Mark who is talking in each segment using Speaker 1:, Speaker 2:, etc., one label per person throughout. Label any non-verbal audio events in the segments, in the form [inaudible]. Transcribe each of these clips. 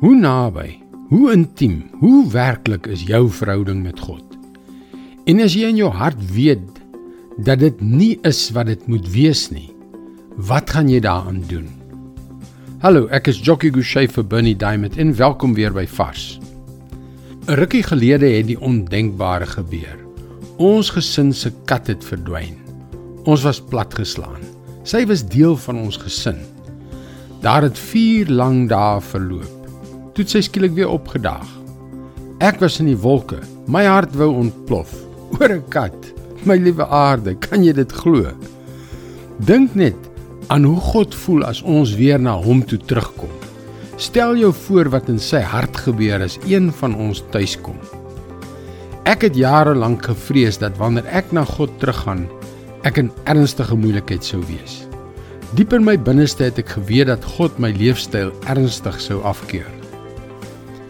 Speaker 1: Hoe naby, hoe intiem, hoe werklik is jou verhouding met God? En as jy in jou hart weet dat dit nie is wat dit moet wees nie, wat gaan jy daaraan doen? Hallo, ek is Jockey Gouchee vir Bernie Diamond en welkom weer by Vars. 'n Rukkie gelede het die ondenkbare gebeur. Ons gesin se kat het verdwyn. Ons was platgeslaan. Sy was deel van ons gesin. Daar het 4 lang dae verloop toe sy skielik weer opgedaag. Ek was in die wolke. My hart wou ontplof [laughs] oor 'n kat. My liewe aarde, kan jy dit glo? Dink net aan hoe God voel as ons weer na hom toe terugkom. Stel jou voor wat in sy hart gebeur as een van ons tuiskom. Ek het jare lank gevrees dat wanneer ek na God teruggaan, ek in ernstige moeilikheid sou wees. Diep in my binneste het ek geweet dat God my leefstyl ernstig sou afkeur.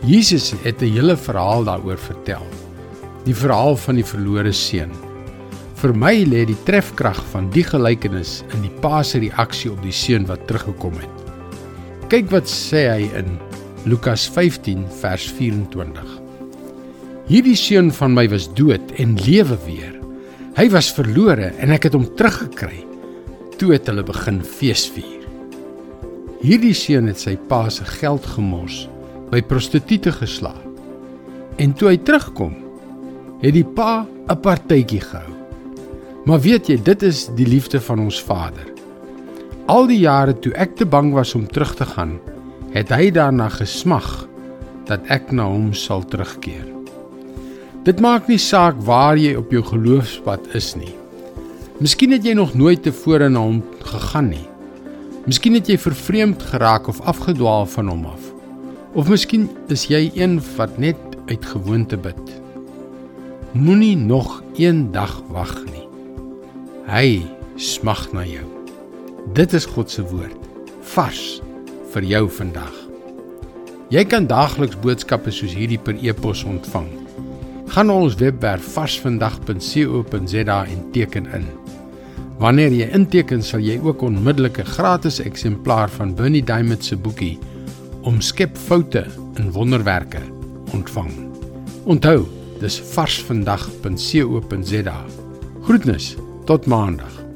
Speaker 1: Jesus het 'n hele verhaal daaroor vertel. Die verhaal van die verlore seun. Vir my lê die trefkrag van die gelykenis in die pa se reaksie op die seun wat teruggekom het. Kyk wat sê hy in Lukas 15 vers 24. Hierdie seun van my was dood en lewe weer. Hy was verlore en ek het hom teruggekry. Toe het hulle begin feesvier. Hierdie seun het sy pa se geld gemors by prostituie geslaap. En toe hy terugkom, het die pa 'n partytjie gehou. Maar weet jy, dit is die liefde van ons Vader. Al die jare toe ek te bang was om terug te gaan, het hy daarna gesmag dat ek na hom sal terugkeer. Dit maak nie saak waar jy op jou geloofspad is nie. Miskien het jy nog nooit tevore na hom gegaan nie. Miskien het jy vervreemd geraak of afgedwaal van hom af. Of miskien is jy een wat net uit gewoonte bid. Moenie nog een dag wag nie. Hy smag na jou. Dit is God se woord, vars vir jou vandag. Jy kan daagliks boodskappe soos hierdie per e-pos ontvang. Gaan na ons webwerf varsvandag.co.za en teken in. Wanneer jy inteken, sal jy ook onmiddellik 'n gratis eksemplaar van Bernie Diamond se boekie omskep foute in wonderwerke ontvang. Onthou, dis varsvandag.co.za. Groetnis tot maandag.